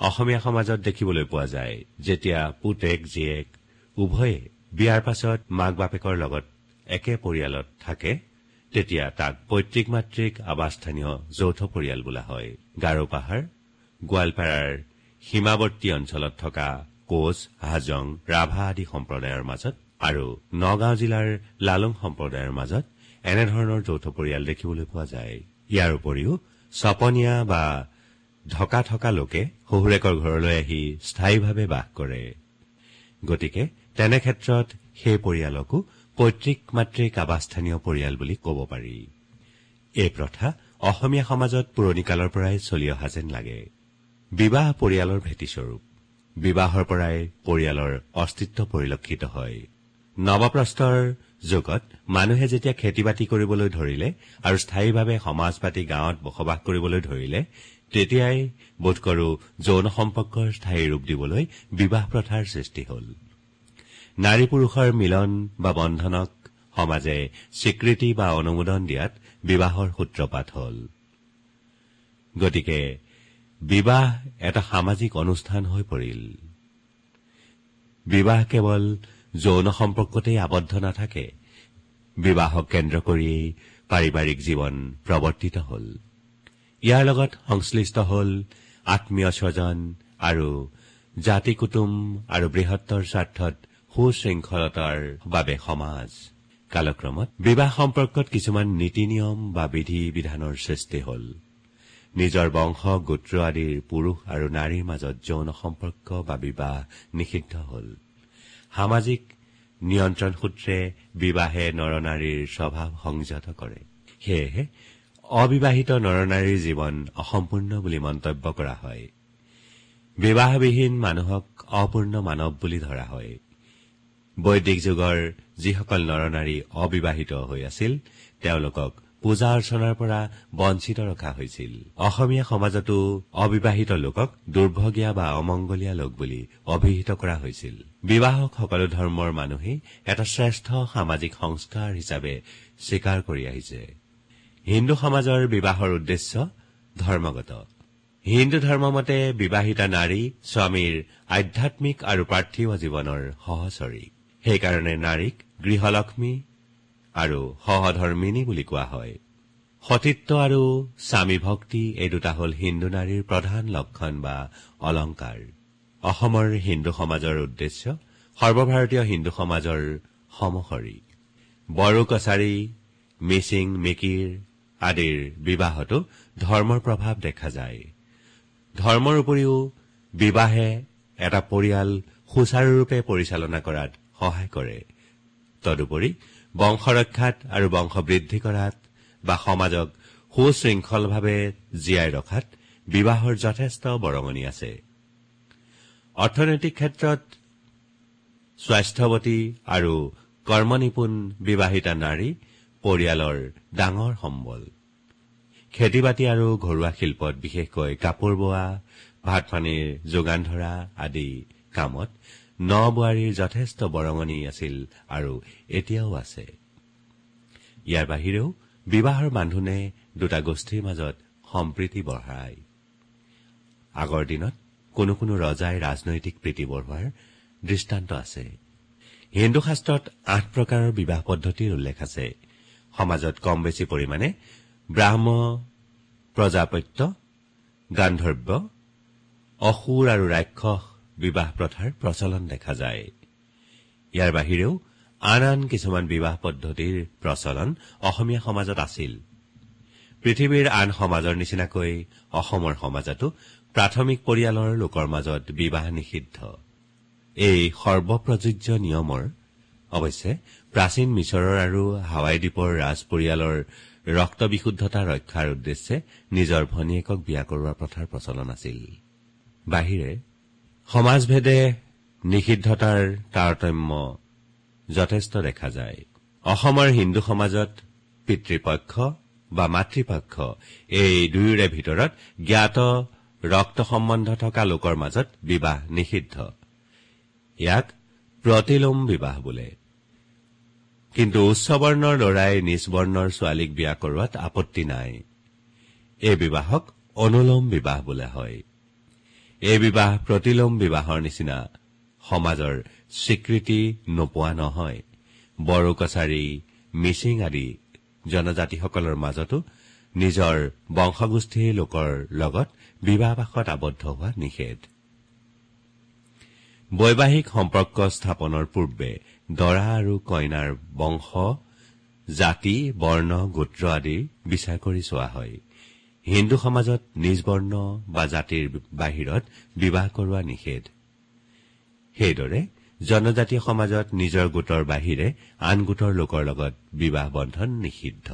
অসমীয়া সমাজত দেখিবলৈ পোৱা যায় যেতিয়া পুতেক জীয়েক উভয়ে বিয়াৰ পাছত মাক বাপেকৰ লগত একে পৰিয়ালত থাকে। তেতিয়া তাক পৈতৃক মাতৃক আৱাসস্থানীয় যৌথ পৰিয়াল বোলা হয়। গাৰো পাহাৰ গোৱালপাৰাৰ সীমাৱৰ্তী অঞ্চলত থকা কোচ হাজং ৰাভা আদি সম্প্ৰদায়ৰ মাজত আৰু নগাঁও জিলাৰ লালুং সম্প্ৰদায়ৰ মাজত এনেধৰণৰ যৌথ পৰিয়াল দেখিবলৈ পোৱা যায়। ইয়াৰ উপৰিও চপনীয়া বা ঢকা থকা লোকে শহুৰেকৰ ঘৰলৈ আহি স্থায়ীভাৱে বাস কৰে। গতিকে তেনে ক্ষেত্ৰত সেই পৰিয়ালকো পৈতৃক মাতৃক আৱাসস্থানীয় পৰিয়াল বুলি ক'ব পাৰি। এই প্ৰথা অসমীয়া সমাজত পুৰণি কালৰ পৰাই চলি অহা যেন লাগে। বিবাহ পৰিয়ালৰ ভেটিস্বৰূপ। বিবাহৰ পৰাই পৰিয়ালৰ অস্তিত্ব পৰিলক্ষিত হয়। নৱপ্ৰস্তৰ যুগত মানুহে যেতিয়া খেতি বাতি কৰিবলৈ ধৰিলে আৰু স্থায়ীভাৱে সমাজ পাতি গাঁৱত বসবাস কৰিবলৈ ধৰিলে তেতিয়াই বোধ কৰো যৌন সম্পৰ্কৰ স্থায়ী ৰূপ দিবলৈ বিবাহ প্ৰথাৰ সৃষ্টি হল। নাৰী পুৰুষৰ মিলন বা বন্ধনক সমাজে স্বীকৃতি বা অনুমোদন দিয়াত বিবাহৰ সূত্ৰপাত হল। গতিকে বিবাহ এটা সামাজিক অনুষ্ঠান হৈ পৰিল। বিবাহ কেৱল যৌন সম্পৰ্কতেই আবদ্ধ নাথাকে বিবাহক কেন্দ্ৰ কৰিয়েই পাৰিবাৰিক জীৱন প্ৰৱৰ্তিত হল। ইয়াৰ লগত সংশ্লিষ্ট হল আত্মীয় স্বজন আৰু জাতি কুটুম আৰু বৃহত্তৰ স্বাৰ্থত সুশৃংখলতাৰ বাবে সমাজ। কালক্ৰমত বিবাহ সম্পৰ্কত কিছুমান নীতি নিয়ম বা বিধি বিধানৰ সৃষ্টি হল। নিজৰ বংশ গোত্ৰ আদিৰ পুৰুষ আৰু নাৰীৰ মাজত যৌন সম্পৰ্ক বা বিবাহ নিষিদ্ধ হল। সামাজিক নিয়ন্ত্ৰণ সূত্ৰে বিবাহে নৰনাৰীৰ স্বভাৱ সংযত কৰে। সেয়েহে অবিবাহিত নৰনাৰীৰ জীৱন অসম্পূৰ্ণ বুলি মন্তব্য কৰা হয়। বিবাহবিহীন মানুহক অপূৰ্ণ মানৱ বুলি ধৰা হয়। বৈদিক যুগৰ যিসকল নৰনাৰী অবিবাহিত হৈ আছিল তেওঁলোকক পূজা অৰ্চনাৰ পৰা বঞ্চিত ৰখা হৈছিল। অসমীয়া সমাজতো অবিবাহিত লোকক দুৰ্ভগীয়া বা অমংগলীয়া লোক বুলি অভিহিত কৰা হৈছিল। বিবাহক সকলো ধৰ্মৰ মানুহেই এটা শ্ৰেষ্ঠ সামাজিক সংস্কাৰ হিচাপে স্বীকাৰ কৰি আহিছে। হিন্দু সমাজৰ বিবাহৰ উদ্দেশ্য ধৰ্মগত। হিন্দু ধৰ্মমতে বিবাহিতা নাৰী স্বামীৰ আধ্যাত্মিক আৰু পাৰ্থিৱ জীৱনৰ সহচৰী। সেইকাৰণে নাৰীক গৃহলক্ষ্মী আৰু সহধৰ্মিনী বুলি কোৱা হয়। সতীত্ব আৰু স্বামী ভক্তি এই দুটা হল হিন্দু নাৰীৰ প্ৰধান লক্ষণ বা অলংকাৰ। অসমৰ হিন্দু সমাজৰ উদ্দেশ্য সৰ্বভাৰতীয় হিন্দু সমাজৰ সমসৰী। বড়ো কছাৰী মিচিং মিকিৰ আদিৰ বিবাহতো ধৰ্মৰ প্ৰভাৱ দেখা যায়। ধৰ্মৰ উপৰিও বিবাহে এটা পৰিয়াল সুচাৰুৰূপে পৰিচালনা কৰাত সহায় কৰে। তদুপৰি বংশ ৰক্ষাত আৰু বংশ বৃদ্ধি কৰাত বা সমাজক সুশৃংখলভাৱে জীয়াই ৰখাত বিবাহৰ যথেষ্ট বৰঙণি আছে। অৰ্থনৈতিক ক্ষেত্ৰত স্বাস্থ্যৱতী আৰু কৰ্মনিপুণ বিবাহিতা নাৰী পৰিয়ালৰ ডাঙৰ সম্বল। খেতি বাতি আৰু ঘৰুৱা শিল্পত বিশেষকৈ কাপোৰ বোৱা ভাত পানীৰ যোগান ধৰা আদি কামত ন বোৱাৰীৰ যথেষ্ট বৰঙণি আছিল আৰু এতিয়াও আছে। ইয়াৰ বাহিৰেও বিবাহৰ বান্ধোনে দুটা গোষ্ঠীৰ মাজত সম্প্ৰীতি বঢ়ায়। আগৰ দিনত কোনো কোনো ৰজাই ৰাজনৈতিক প্ৰীতি বঢ়োৱাৰ দৃষ্টান্ত আছে। হিন্দু শাস্ত্ৰত আঠ প্ৰকাৰৰ বিবাহ পদ্ধতিৰ উল্লেখ আছে। সমাজত কম বেছি পৰিমাণে ব্ৰাহ্ম প্ৰজাপত্য গান্ধৰ্ব অসুৰ আৰু ৰাক্ষস বিবাহ প্ৰথাৰ প্ৰচলন দেখা যায়। ইয়াৰ বাহিৰেও আন আন কিছুমান বিবাহ পদ্ধতিৰ প্ৰচলন অসমীয়া সমাজত আছিল। পৃথিৱীৰ আন সমাজৰ নিচিনাকৈ অসমৰ সমাজতো প্ৰাথমিক পৰিয়ালৰ লোকৰ মাজত বিবাহ নিষিদ্ধ। এই সৰ্বপ্ৰযোজ্য নিয়মৰ অৱশ্যে প্ৰাচীন মিছৰৰ আৰু হাৱাই দ্বীপৰ ৰাজ পৰিয়ালৰ ৰক্ত বিশুদ্ধতা ৰক্ষাৰ উদ্দেশ্যে নিজৰ ভনীয়েকক বিয়া কৰোৱাৰ প্ৰথাৰ প্ৰচলন আছিল। বাহিৰে সমাজভেদে নিষিদ্ধতাৰ তাৰতম্য যথেষ্ট দেখা যায়। অসমৰ হিন্দু সমাজত পিতৃপক্ষ বা মাতৃপক্ষ এই দুয়োৰে ভিতৰত জ্ঞাত ৰক্ত সম্বন্ধ থকা লোকৰ মাজত বিবাহ নিষিদ্ধ। ইয়াক প্ৰতিলোম বিবাহ বোলে। কিন্তু উচ্চ বৰ্ণৰ ল'ৰাই নিজ বৰ্ণৰ ছোৱালীক বিয়া কৰোৱাত আপত্তি নাই। এই বিবাহক অনুলোম বিবাহ বোলা হয়। এই বিবাহ প্ৰতিলোম বিবাহৰ নিচিনা। সমাজৰ স্বীকৃতি নোপোৱা নহয়। বড়ো কছাৰী মিচিং আদি জনজাতিসকলৰ মাজতো নিজৰ বংশগোষ্ঠীৰ লোকৰ লগত বিবাহবাসত আবদ্ধ হোৱা নিষেধ। বৈবাহিক সম্পৰ্ক স্থাপনৰ পূৰ্বে দৰা আৰু কইনাৰ বংশ জাতি বৰ্ণ গোত্ৰ আদি বিচাৰ কৰি চোৱা হয়। হিন্দু সমাজত নিজ বৰ্ণ বা জাতিৰ বাহিৰত বিবাহ কৰোৱা নিষেধ। সেইদৰে জনজাতীয় সমাজত নিজৰ গোটৰ বাহিৰে আন গোটৰ লোকৰ লগত বিবাহ বন্ধন নিষিদ্ধ।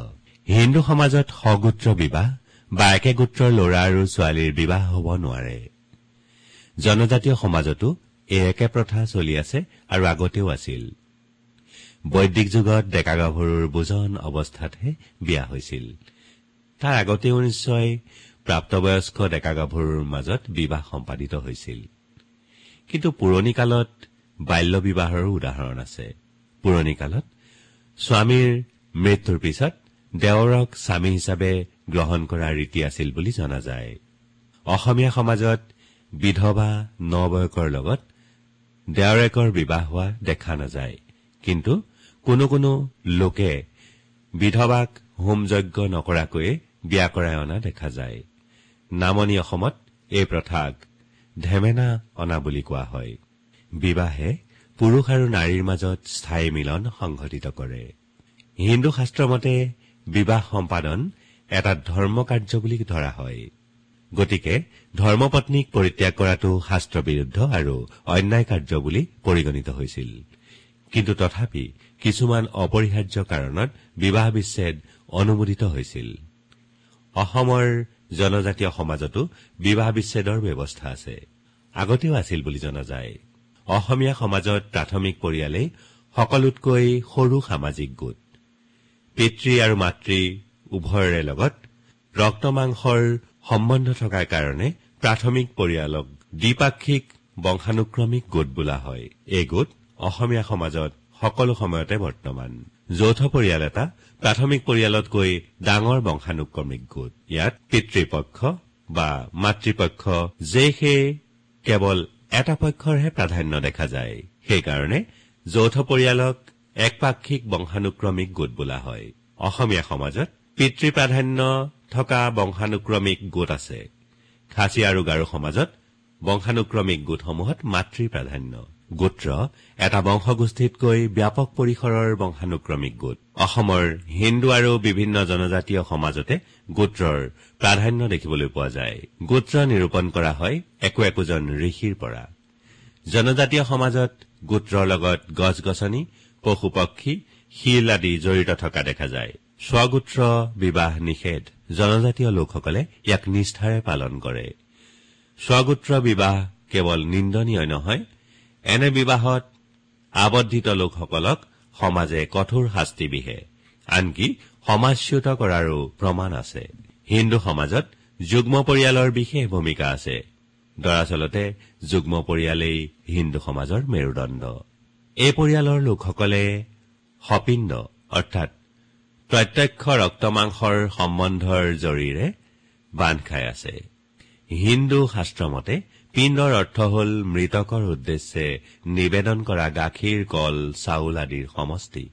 হিন্দু সমাজত সগোত্ৰ বিবাহ বা একে গোত্ৰৰ ল'ৰা আৰু ছোৱালীৰ বিবাহ হ'ব নোৱাৰে। জনজাতীয় সমাজতো এই একে প্ৰথা চলি আছে আৰু আগতেও আছিল। বৈদিক যুগত ডেকা গাভৰুৰ বুজন অৱস্থাতহে বিয়া হৈছিল। তাৰ আগতেও নিশ্চয় প্ৰাপ্তবয়স্ক ডেকা গাভৰুৰ মাজত বিবাহ সম্পাদিত হৈছিল। কিন্তু পুৰণি কালত বাল্য বিবাহৰো উদাহৰণ আছে। পুৰণি কালত স্বামীৰ মৃত্যুৰ পিছত দেৱৰক স্বামী হিচাপে গ্ৰহণ কৰাৰ ৰীতি আছিল বুলি জনা যায়। অসমীয়া সমাজত বিধৱা নবয়কৰ লগত দেৱৰেকৰ বিবাহ হোৱা দেখা নাযায়। কিন্তু কোনো কোনো লোকে বিধৱাক হোমযজ্ঞ নকৰাকৈয়ে বিয়া কৰাই অনা দেখা যায়। নামনি অসমত এই প্ৰথাক ধেমেনা অনা বুলি কোৱা হয়। বিবাহে পুৰুষ আৰু নাৰীৰ মাজত স্থায়ী মিলন সংঘটিত কৰে। হিন্দু শাস্ত্ৰৰ মতে বিবাহ সম্পাদন এটা ধৰ্ম কাৰ্য বুলি ধৰা হয়। গতিকে ধৰ্মপত্নীক পৰিত্যাগ কৰাটো শাস্ত্ৰবিৰুদ্ধ আৰু অন্যায় কাৰ্য বুলি পৰিগণিত হৈছিল। কিন্তু তথাপি কিছুমান অপৰিহাৰ্য কাৰণত বিবাহ বিচ্ছেদ অনুমোদিত হৈছিল। অসমৰ জনজাতীয় সমাজতো বিবাহ বিচ্ছেদৰ ব্যৱস্থা আছে। আগতেও আছিল বুলি জনা যায়। অসমীয়া সমাজত প্ৰাথমিক পৰিয়ালেই সকলোতকৈ সৰু সামাজিক গোট। পিতৃ আৰু মাতৃ উভয়ৰে লগত ৰক্ত মাংসৰ সম্বন্ধ থকাৰ কাৰণে প্ৰাথমিক পৰিয়ালক দ্বিপাক্ষিক বংশানুক্ৰমিক গোট বোলা হয়। এই গোট অসমীয়া সমাজত সকলো সময়তে বৰ্তমান। যৌথ পৰিয়াল এটা প্ৰাথমিক পৰিয়ালতকৈ ডাঙৰ বংশানুক্ৰমিক গোট। ইয়াত পিতৃপক্ষ বা মাতৃপক্ষ যে সেই কেৱল এটা পক্ষৰহে প্ৰাধান্য দেখা যায়। সেইকাৰণে যৌথ পৰিয়ালক একপাক্ষিক বংশানুক্ৰমিক গোট বোলা হয়। অসমীয়া সমাজত পিতৃ প্ৰাধান্য থকা বংশানুক্ৰমিক গোট আছে। খাচী আৰু গাৰো সমাজত বংশানুক্ৰমিক গোটসমূহত মাতৃ প্ৰাধান্য গোত্ৰ এটা বংশগোষ্ঠীতকৈ ব্যাপক পৰিসৰৰ বংশানুক্ৰমিক গোট। অসমৰ হিন্দু আৰু বিভিন্ন জনজাতীয় সমাজতে গোত্ৰৰ প্ৰাধান্য দেখিবলৈ পোৱা যায়। গোত্ৰ নিৰূপণ কৰা হয় একো একোজন ঋষিৰ পৰা। জনজাতীয় সমাজত গোত্ৰৰ লগত গছ গছনি পশু পক্ষী শিল আদি জড়িত থকা দেখা যায়। স্বগোত্ৰ বিবাহ নিষেধ জনজাতীয় লোকসকলে ইয়াক নিষ্ঠাৰে পালন কৰে। স্বগোত্ৰ বিবাহ কেৱল নিন্দনীয় নহয় এনে বিবাহত আবদ্ধিত লোকসকলক সমাজে কঠোৰ শাস্তি বিহে। আনকি সমাজচ্যুত কৰাৰো প্ৰমাণ আছে। হিন্দু সমাজত যুগ্ম পৰিয়ালৰ বিশেষ ভূমিকা আছে। দৰাচলতে যুগ্ম পৰিয়ালেই হিন্দু সমাজৰ মেৰুদণ্ড। এই পৰিয়ালৰ লোকসকলে সপিণ্ড অৰ্থাৎ প্ৰত্যক্ষ ৰক্তমাংসৰ সম্বন্ধৰ জৰিৰে বান্ধ খাই আছে। হিন্দু শাস্ত্ৰমতে পিণ্ডৰ অৰ্থ হল মৃতকৰ উদ্দেশ্যে নিবেদন কৰা গাখীৰ কল চাউল আদিৰ সমষ্টি।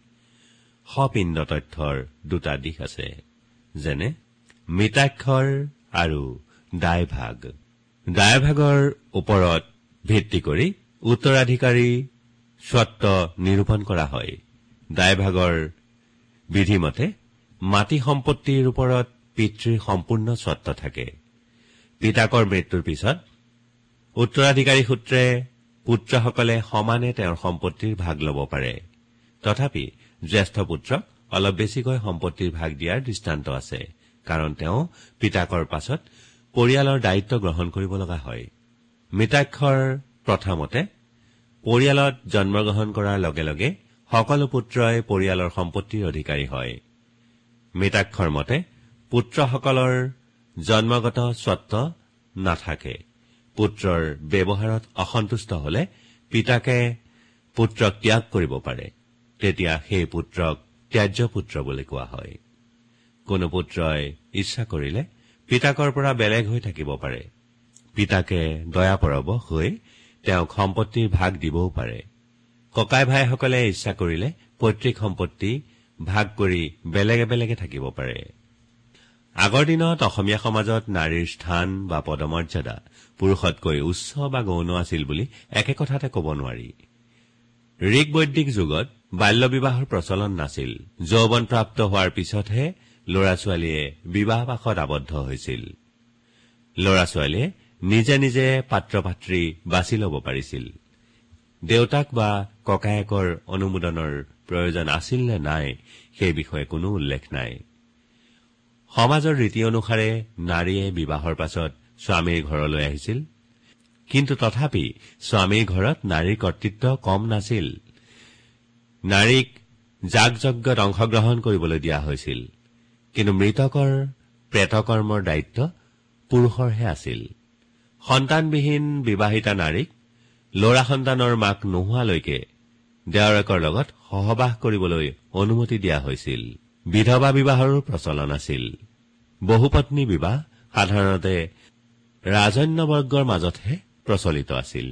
সপিণ্ড তথ্যৰ দুটা দিশ আছে যেনে মৃতাক্ষৰ আৰু দায়ভাগ। দায়ভাগৰ ওপৰত ভিত্তি কৰি উত্তৰাধিকাৰী স্বত্ব নিৰূপণ কৰা হয়। দায়ভাগৰ বিধিমতে মাটি সম্পত্তিৰ ওপৰত পিতৃৰ সম্পূৰ্ণ স্বত্ব থাকে। পিতাকৰ মৃত্যুৰ পিছত উত্তৰাধিকাৰী সূত্ৰে পুত্ৰসকলে সমানে তেওঁৰ সম্পত্তিৰ ভাগ ল'ব পাৰে। তথাপি জ্যেষ্ঠ পুত্ৰক অলপ বেছিকৈ সম্পত্তিৰ ভাগ দিয়াৰ দৃষ্টান্ত আছে কাৰণ তেওঁ পিতাকৰ পাছত পৰিয়ালৰ দায়িত্ব গ্ৰহণ কৰিব লগা হয়। মৃতাক্ষৰ প্ৰথমতে পৰিয়ালত জন্মগ্ৰহণ কৰাৰ লগে লগে সকলো পুত্ৰই পৰিয়ালৰ সম্পত্তিৰ অধিকাৰী হয়। মৃতাক্ষৰ মতে পুত্ৰসকলৰ জন্মগত স্বত্ব নাথাকে। পুত্ৰৰ ব্যৱহাৰত অসন্তুষ্ট হলে পিতাকে পুত্ৰক ত্যাগ কৰিব পাৰে। তেতিয়া সেই পুত্ৰক ত্যায্য পুত্ৰ বুলি কোৱা হয়। কোনো পুত্ৰই ইচ্ছা কৰিলে পিতাকৰ পৰা বেলেগ হৈ থাকিব পাৰে। পিতাকে দয়াপৰৱশ হৈ তেওঁক সম্পত্তিৰ ভাগ দিবও পাৰে। ককাই ভাইসকলে ইচ্ছা কৰিলে পৈতৃক সম্পত্তি ভাগ কৰি বেলেগে বেলেগে থাকিব পাৰে। আগৰ দিনত অসমীয়া সমাজত নাৰীৰ স্থান বা পদমৰ্যাদা পুৰুষতকৈ উচ্চ বা গৌণ আছিল বুলি একে কথাতে কব নোৱাৰি। ঋক বৈদিক যুগত বাল্য বিবাহৰ প্ৰচলন নাছিল। যৌৱনপ্ৰাপ্ত হোৱাৰ পিছতহে ল'ৰা ছোৱালীয়ে বিবাহবাসত আবদ্ধ হৈছিল। ল'ৰা ছোৱালীয়ে নিজে নিজে পাত্ৰ পাত্ৰী বাছি ল'ব পাৰিছিল। দেউতাক বা ককায়েকৰ অনুমোদনৰ প্ৰয়োজন আছিল নে নাই সেই বিষয়ে কোনো উল্লেখ নাই। সমাজৰ ৰীতি অনুসাৰে নাৰীয়ে বিবাহৰ পাছত স্বামীৰ ঘৰলৈ আহিছিল। কিন্তু তথাপি স্বামীৰ ঘৰত নাৰীৰ কৰ্তৃত্ব কম নাছিল। নাৰীক যাগ যজ্ঞত অংশগ্ৰহণ কৰিবলৈ দিয়া হৈছিল। কিন্তু মৃতকৰ প্ৰেতকৰ্মৰ দায়িত্ব পুৰুষৰহে আছিল। সন্তানবিহীন বিবাহিতা নাৰীক ল'ৰা সন্তানৰ মাক নোহোৱালৈকে দেৱৰেকৰ লগত সহবাস কৰিবলৈ অনুমতি দিয়া হৈছিল। বিধৱা বিবাহৰো প্ৰচলন আছিল। বহুপত্নী বিবাহ সাধাৰণতে ৰাজন্যবৰ্গৰ মাজতহে প্ৰচলিত আছিল।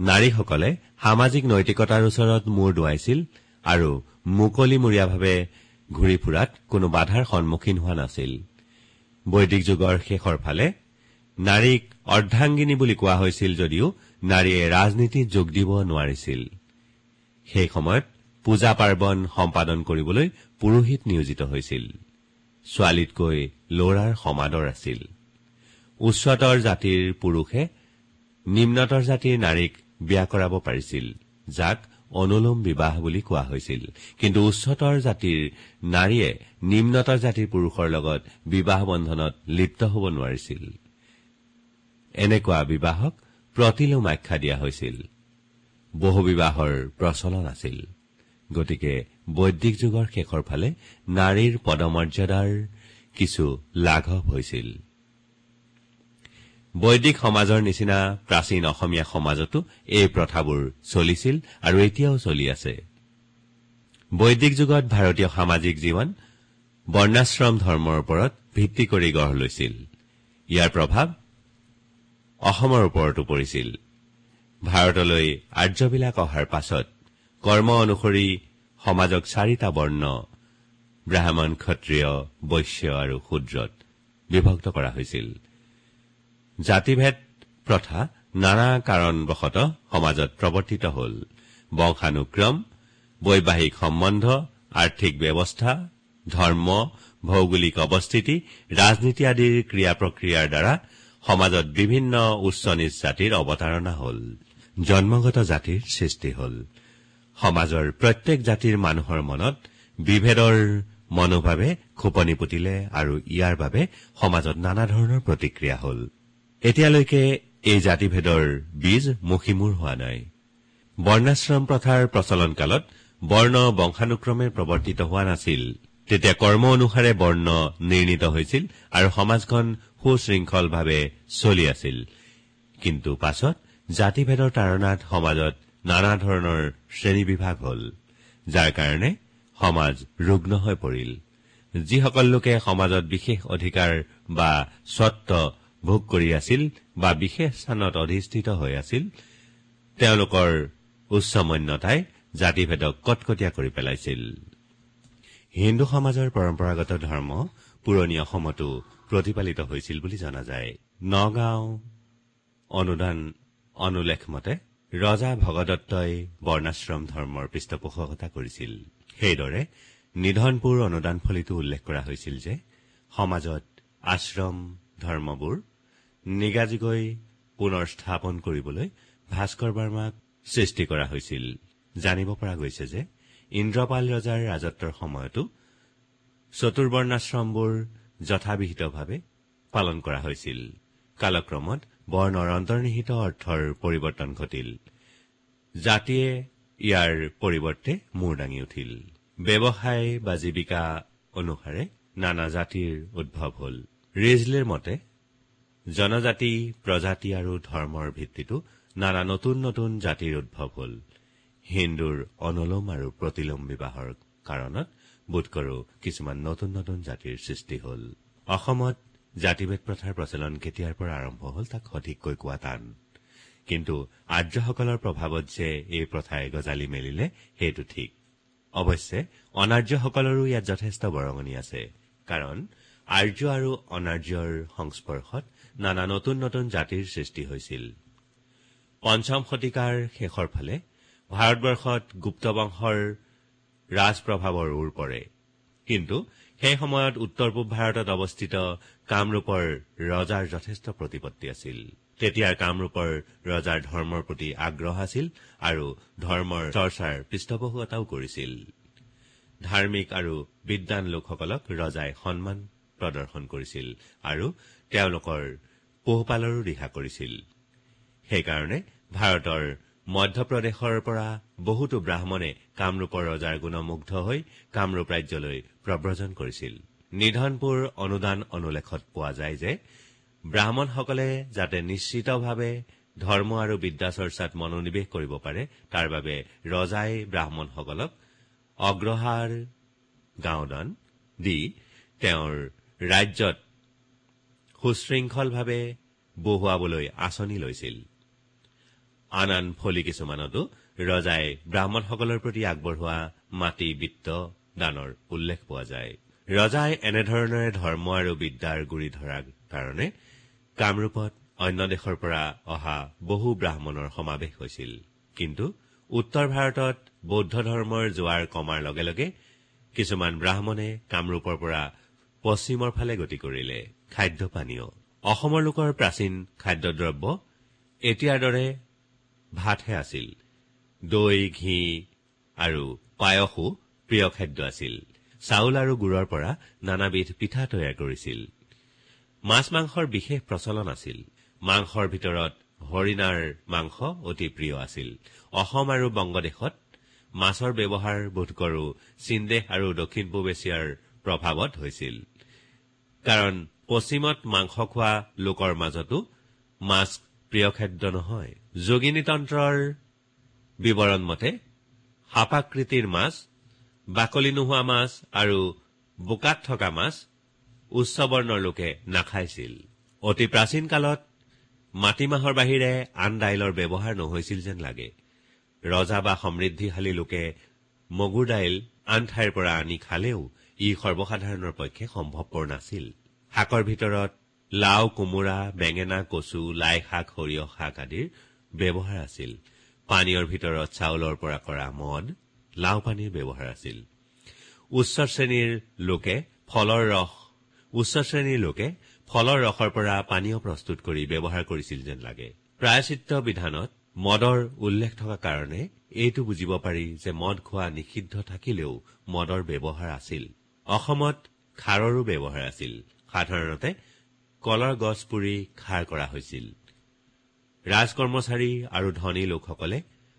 নাৰীসকলে সামাজিক নৈতিকতাৰ ওচৰত মূৰ দুৱাইছিল আৰু মুকলিমূৰীয়াভাৱে ঘূৰি ফুৰাত কোনো বাধাৰ সন্মুখীন হোৱা নাছিল। বৈদিক যুগৰ শেষৰ ফালে নাৰীক অৰ্ধাংগিনী বুলি কোৱা হৈছিল যদিও নাৰীয়ে ৰাজনীতিত যোগ দিব নোৱাৰিছিল। সেই সময়ত পূজা পাৰ্বণ সম্পাদন কৰিবলৈ পুৰোহিত নিয়োজিত হৈছিল। ছোৱালীতকৈ ল'ৰাৰ সমাদৰ আছিল। উচ্চতৰ জাতিৰ পুৰুষে নিম্নতৰ জাতিৰ নাৰীক বিয়া কৰাব পাৰিছিল যাক অনুলোম বিবাহ বুলি কোৱা হৈছিল। কিন্তু উচ্চতৰ জাতিৰ নাৰীয়ে নিম্নতৰ জাতিৰ পুৰুষৰ লগত বিবাহ বন্ধনত লিপ্ত হ'ব নোৱাৰিছিল। এনেকুৱা বিবাহক প্ৰতিলোম আখ্যা দিয়া হৈছিল। বহু বিবাহৰ প্ৰচলন আছিল। গতিকে বৈদিক যুগৰ শেষৰ ফালে নাৰীৰ পদমৰ্যাদাৰ কিছু লাঘৱ হৈছিল। বৈদিক সমাজৰ নিচিনা প্ৰাচীন অসমীয়া সমাজতো এই প্ৰথাবোৰ চলিছিল আৰু এতিয়াও চলি আছে। বৈদিক যুগত ভাৰতীয় সামাজিক জীৱন বৰ্ণাশ্ৰম ধৰ্মৰ ওপৰত ভিত্তি কৰি গঢ় লৈছিল। ইয়াৰ প্ৰভাৱ অসমৰ ওপৰতো পৰিছিল। ভাৰতলৈ আৰ্যবিলাক অহাৰ পাছত কৰ্ম অনুসৰি সমাজক চাৰিটা বৰ্ণ ব্ৰাহ্মণ ক্ষত্ৰিয় বৈশ্য আৰু শূদ্ৰত বিভক্ত কৰা হৈছিল। জাতিভেদ প্ৰথা নানা কাৰণবশতঃ সমাজত প্ৰৱৰ্তিত হল। বংশানুক্ৰম বৈবাহিক সম্বন্ধ আৰ্থিক ব্যৱস্থা ধৰ্ম ভৌগোলিক অৱস্থিতি ৰাজনীতি আদিৰ ক্ৰিয়া প্ৰক্ৰিয়াৰ দ্বাৰা সমাজত বিভিন্ন উচ্চ নিচ জাতিৰ অৱতাৰণা হল। জন্মগত জাতিৰ সৃষ্টি হল। সমাজৰ প্ৰত্যেক জাতিৰ মানুহৰ মনত বিভেদৰ মনোভাৱে খোপনি পুতিলে আৰু ইয়াৰ বাবে সমাজত নানা ধৰণৰ প্ৰতিক্ৰিয়া হল। এতিয়ালৈকে এই জাতিভেদৰ বীজ মুখীমূৰ হোৱা নাই। বৰ্ণাশ্ৰম প্ৰথাৰ প্ৰচলন কালত বৰ্ণ বংশানুক্ৰমে প্ৰৱৰ্তিত হোৱা নাছিল। তেতিয়া কৰ্ম অনুসাৰে বৰ্ণ নিৰ্ণিত হৈছিল আৰু সমাজখন সুশৃংখলভাৱে চলি আছিল। কিন্তু পাছত জাতিভেদৰ তাৰণাত সমাজত নানা ধৰণৰ শ্ৰেণীবিভাগ হল যাৰ কাৰণে সমাজ ৰুগ্ন হৈ পৰিল। যিসকল লোকে সমাজত বিশেষ অধিকাৰ বা স্বত্ব ভোগ কৰি আছিল বা বিশেষ স্থানত অধিষ্ঠিত হৈ আছিল তেওঁলোকৰ উচ্চমন্যতাই জাতিভেদক কটকটীয়া কৰি পেলাইছিল। হিন্দু সমাজৰ পৰম্পৰাগত ধৰ্ম পুৰণি অসমতো প্ৰতিপালিত হৈছিল বুলি জনা যায়। নগাঁও অনুদান অনুলেখ মতে ৰজা ভগদত্তই বৰ্ণাশ্ৰম ধৰ্মৰ পৃষ্ঠপোষকতা কৰিছিল। সেইদৰে নিধনপুৰ অনুদানফলিতো উল্লেখ কৰা হৈছিল যে সমাজত আশ্ৰম ধৰ্মবোৰ নিগাজিকৈ পুনৰ স্থাপন কৰিবলৈ ভাস্কৰ বাৰ্মাক সৃষ্টি কৰা হৈছিল। জানিব পৰা গৈছে যে ইন্দ্ৰপাল ৰজাৰ ৰাজত্বৰ সময়তো চতুৰ্বৰ্ণাশ্ৰমবোৰ যথাবিহিতভাৱে পালন কৰা হৈছিল। কালক্ৰমত বৰ্ণৰ অন্তৰ্নিহিত অৰ্থৰ পৰিৱৰ্তন ঘটিল। জাতিয়ে ইয়াৰ পৰিৱৰ্তে মূৰ দাঙি উঠিল। ব্যৱসায় বা জীৱিকা অনুসাৰে নানা জাতিৰ উদ্ভৱ হল। ৰিজলেৰ মতে জনজাতি প্ৰজাতি আৰু ধৰ্মৰ ভিত্তিতো নানা নতুন নতুন জাতিৰ উদ্ভৱ হল। হিন্দুৰ অনুলোম আৰু প্ৰতিলোম বিবাহৰ কাৰণত বোধকৰো কিছুমান নতুন নতুন জাতিৰ সৃষ্টি হল। অসমত জাতিভেদ প্ৰথাৰ প্ৰচলন কেতিয়াৰ পৰা আৰম্ভ হল তাক সঠিককৈ কোৱা টান। কিন্তু আৰ্যসকলৰ প্ৰভাৱত যে এই প্ৰথাই গজালি মেলিলে সেইটো ঠিক। অৱশ্যে অনাৰ্যসকলৰো ইয়াত যথেষ্ট বৰঙণি আছে। কাৰণ আৰ্য আৰু অনাৰ্যৰ সংস্পৰ্শত নানা নতুন নতুন জাতিৰ সৃষ্টি হৈছিল। পঞ্চম শতিকাৰ শেষৰ ফালে ভাৰতবৰ্ষত গুপ্ত বংশৰ ৰাজপ্ৰভাৱৰ ওৰ পৰে। কিন্তু সেই সময়ত উত্তৰ পূব ভাৰতত অৱস্থিত কামৰূপৰ ৰজাৰ যথেষ্ট প্ৰতিপত্তি আছিল। তেতিয়াৰ কামৰূপৰ ৰজাৰ ধৰ্মৰ প্ৰতি আগ্ৰহ আছিল আৰু ধৰ্মৰ চৰ্চাৰ পৃষ্ঠপোষকতাও কৰিছিল। ধাৰ্মিক আৰু বিদ্বান লোকসকলক ৰজাই সন্মান প্ৰদৰ্শন কৰিছিল আৰু তেওঁলোকৰ পোহপালৰো দিহা কৰিছিল। সেইকাৰণে ভাৰতৰ মধ্যপ্ৰদেশৰ পৰা বহুতো ব্ৰাহ্মণে কামৰূপৰ ৰজাৰ গুণমুগ্ধ হৈ কামৰূপ ৰাজ্যলৈ প্ৰব্ৰজন কৰিছিল। নিধনপুৰ অনুদান অনুলেখত পোৱা যায় যে ব্ৰাহ্মণসকলে যাতে নিশ্চিতভাৱে ধৰ্ম আৰু বিদ্যা চৰ্চাত মনোনিৱেশ কৰিব পাৰে তাৰ বাবে ৰজাই ব্ৰাহ্মণসকলক অগ্ৰহাৰ গাঁওদান দি তেওঁৰ ৰাজ্যত সুশৃংখলভাৱে বহুৱাবলৈ আঁচনি লৈছিল। আন আন ফলি কিছুমানতো ৰজাই ব্ৰাহ্মণসকলৰ প্ৰতি আগবঢ়োৱা মাটি বিত্ত দানৰ উল্লেখ পোৱা যায়। ৰজাই এনেধৰণেৰে ধৰ্ম আৰু বিদ্যাৰ গুৰি ধৰাৰ কাৰণে কামৰূপত অন্য দেশৰ পৰা অহা বহু ব্ৰাহ্মণৰ সমাৱেশ হৈছিল। কিন্তু উত্তৰ ভাৰতত বৌদ্ধ ধৰ্মৰ জোৱাৰ কমাৰ লগে লগে কিছুমান ব্ৰাহ্মণে কামৰূপৰ পৰা পশ্চিমৰ ফালে গতি কৰিলে খাদ্য পানীয় অসমৰ লোকৰ প্ৰাচীন খাদ্যদ্ৰব্য এতিয়াৰ দৰে ভাতহে আছিল। দৈ ঘি আৰু পায়সো প্ৰিয় খাদ্য আছিল। চাউল আৰু গুড়ৰ পৰা নানাবিধ পিঠা তৈয়াৰ কৰিছিল। মাছ মাংসৰ বিশেষ প্ৰচলন আছিল। মাংসৰ ভিতৰত হৰিণাৰ মাংস অতি প্ৰিয় আছিল। অসম আৰু বংগদেশত মাছৰ ব্যৱহাৰ বোধকৰো চীনদেশ আৰু দক্ষিণ পূব এছিয়াৰ প্ৰভাৱত হৈছিল। কাৰণ পশ্চিমত মাংস খোৱা লোকৰ মাজতো মাছ প্ৰিয় খাদ্য নহয়। যোগিনীতন্ত্ৰৰ বিৱৰণ মতে সাপাকৃতিৰ মাছ বাকলি নোহোৱা মাছ আৰু বোকাত থকা মাছ উচ্চ বৰ্ণৰ লোকে নাখাইছিল। অতি প্ৰাচীন কালত মাটিমাহৰ বাহিৰে আন দাইলৰ ব্যৱহাৰ নহৈছিল যেন লাগে। ৰজা বা সমৃদ্ধিশালী লোকে মগুৰ দাইল আন ঠাইৰ পৰা আনি খালেও ই সৰ্বসাধাৰণৰ পক্ষে সম্ভৱপৰ নাছিল। শাকৰ ভিতৰত লাও কোমোৰা বেঙেনা কচু লাই শাক সৰিয়হ শাক আদিৰ ব্যৱহাৰ আছিল। পানীয়ৰ ভিতৰত চাউলৰ পৰা কৰা মদ লাও পানীৰ ব্যৱহাৰ আছিল। উচ্চ শ্ৰেণীৰ লোকে ফলৰ ৰস উচ্চ শ্ৰেণীৰ লোকে ফলৰ ৰসৰ পৰা পানীয় প্ৰস্তুত কৰি ব্যৱহাৰ কৰিছিল যেন লাগে। প্ৰায়চিত্ৰ বিধানত মদৰ উল্লেখ থকা কাৰণে এইটো বুজিব পাৰি যে মদ খোৱা নিষিদ্ধ থাকিলেও মদৰ ব্যৱহাৰ আছিল। অসমত খাৰৰো ব্যৱহাৰ আছিল। সাধাৰণতে কলৰ গছ পুৰি খাৰ কৰা হৈছিল। ৰাজ কৰ্মচাৰী আৰু ধনী লোকসকলে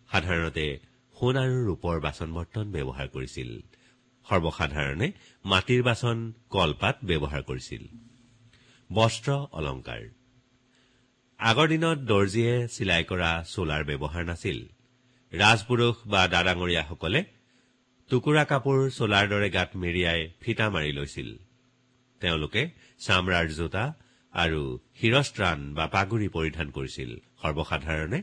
সাধাৰণতে সোণ আৰু ৰূপৰ বাচন বৰ্তন ব্যৱহাৰ কৰিছিল। সৰ্বসাধাৰণে মাটিৰ বাচন কলপাত ব্যৱহাৰ কৰিছিল। বস্ত্ৰ অলংকাৰ। আগৰ দিনত দৰ্জীয়ে চিলাই কৰা চোলাৰ ব্যৱহাৰ নাছিল। ৰাজপুৰুষ বা দাদাঙৰীয়াসকলে টুকুৰা কাপোৰ চোলাৰ দৰে গাত মেৰিয়াই ফিটা মাৰি লৈছিল। তেওঁলোকে চামৰাৰ জোতা আৰু শিৰস্ত্ৰাণ বা পাগুৰি পৰিধান কৰিছিল। সৰ্বসাধাৰণে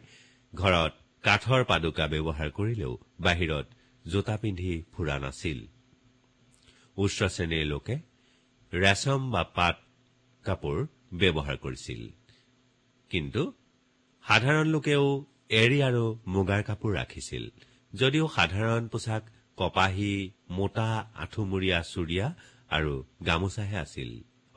ঘৰত কাঠৰ পাদুকা ব্যৱহাৰ কৰিলেও বাহিৰত জোতা পিন্ধি ফুৰা নাছিল। উচ্চ শ্ৰেণীৰ লোকে ৰেচম বা পাত কাপোৰ ব্যৱহাৰ কৰিছিল। কিন্তু সাধাৰণ লোকেও এৰী আৰু মুগাৰ কাপোৰ ৰাখিছিল। যদিও সাধাৰণ পোছাক কপাহী মোটা আঁঠুমূৰীয়া চুৰিয়া আৰু গামোচাহে আছিল।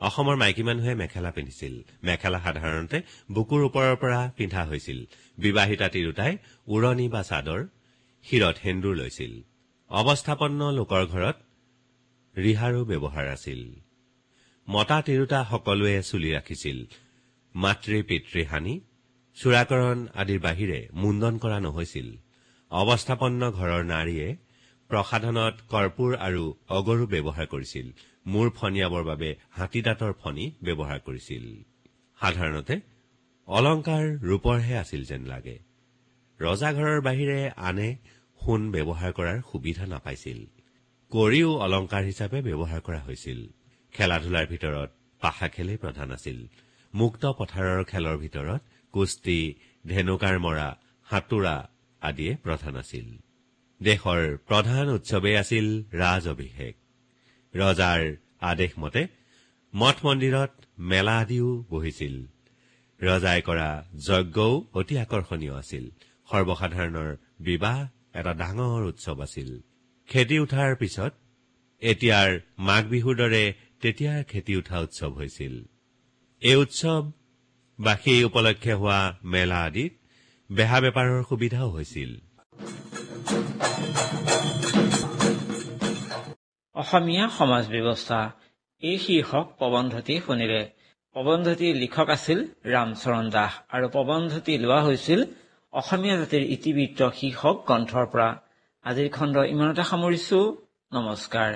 অসমৰ মাইকী মানুহে মেখেলা পিন্ধিছিল। মেখেলা সাধাৰণতে বুকুৰ ওপৰৰ পৰা পিন্ধা হৈছিল। বিবাহিতা তিৰোতাই উৰণি বা চাদৰ শিৰত সেন্দুৰ লৈছিল। অৱস্থাপন্ন লোকৰ ঘৰত ৰিহাৰো ব্যৱহাৰ আছিল। মতা তিৰোতা সকলোৱে চুলি ৰাখিছিল। মাতৃ পিতৃ হানি চূড়াকৰণ আদিৰ বাহিৰে মুণ্ডন কৰা নহৈছিল। অৱস্থাপন্ন ঘৰৰ নাৰীয়ে প্ৰসাধনত কৰ্পূৰ আৰু অগৰু ব্যৱহাৰ কৰিছিল। মূৰ ফনিয়াবৰ বাবে হাতীদাঁতৰ ফণী ব্যৱহাৰ কৰিছিল। সাধাৰণতে অলংকাৰ ৰূপৰহে আছিল যেন লাগে। ৰজাঘৰৰ বাহিৰে আনে সোণ ব্যৱহাৰ কৰাৰ সুবিধা নাপাইছিল। কৰিও অলংকাৰ হিচাপে ব্যৱহাৰ কৰা হৈছিল। খেলা ধূলাৰ ভিতৰত পাশা খেলেই প্ৰধান আছিল। মুক্ত পথাৰৰ খেলৰ ভিতৰত কুস্তি ধেনুকাৰ মৰা সাঁতোৰা আদিয়ে প্ৰধান আছিল। দেশৰ প্ৰধান উৎসৱেই আছিল ৰাজ অভিষেক। ৰজাৰ আদেশ মতে মঠ মন্দিৰত মেলা আদিও বহিছিল। ৰজাই কৰা যজ্ঞও অতি আকৰ্ষণীয় আছিল। সৰ্বসাধাৰণৰ বিবাহ এটা ডাঙৰ উৎসৱ আছিল। খেতি উঠাৰ পিছত এতিয়াৰ মাঘ বিহুৰ দৰে তেতিয়াৰ খেতি উঠা উৎসৱ হৈছিল। এই উৎসৱ বা সেই উপলক্ষে হোৱা মেলা আদিত বেহা বেপাৰৰ সুবিধাও হৈছিল। অসমীয়া সমাজ ব্যৱস্থা। এই শীৰ্ষক প্ৰবন্ধটি শুনিলে। প্ৰবন্ধটিৰ লিখক আছিল ৰামচৰণ দাস আৰু প্ৰবন্ধটি লোৱা হৈছিল অসমীয়া জাতিৰ ইতিবৃত্ত শীৰ্ষক গ্ৰন্থৰ পৰা। আজিৰ খণ্ড ইমানতে সামৰিছো। নমস্কাৰ।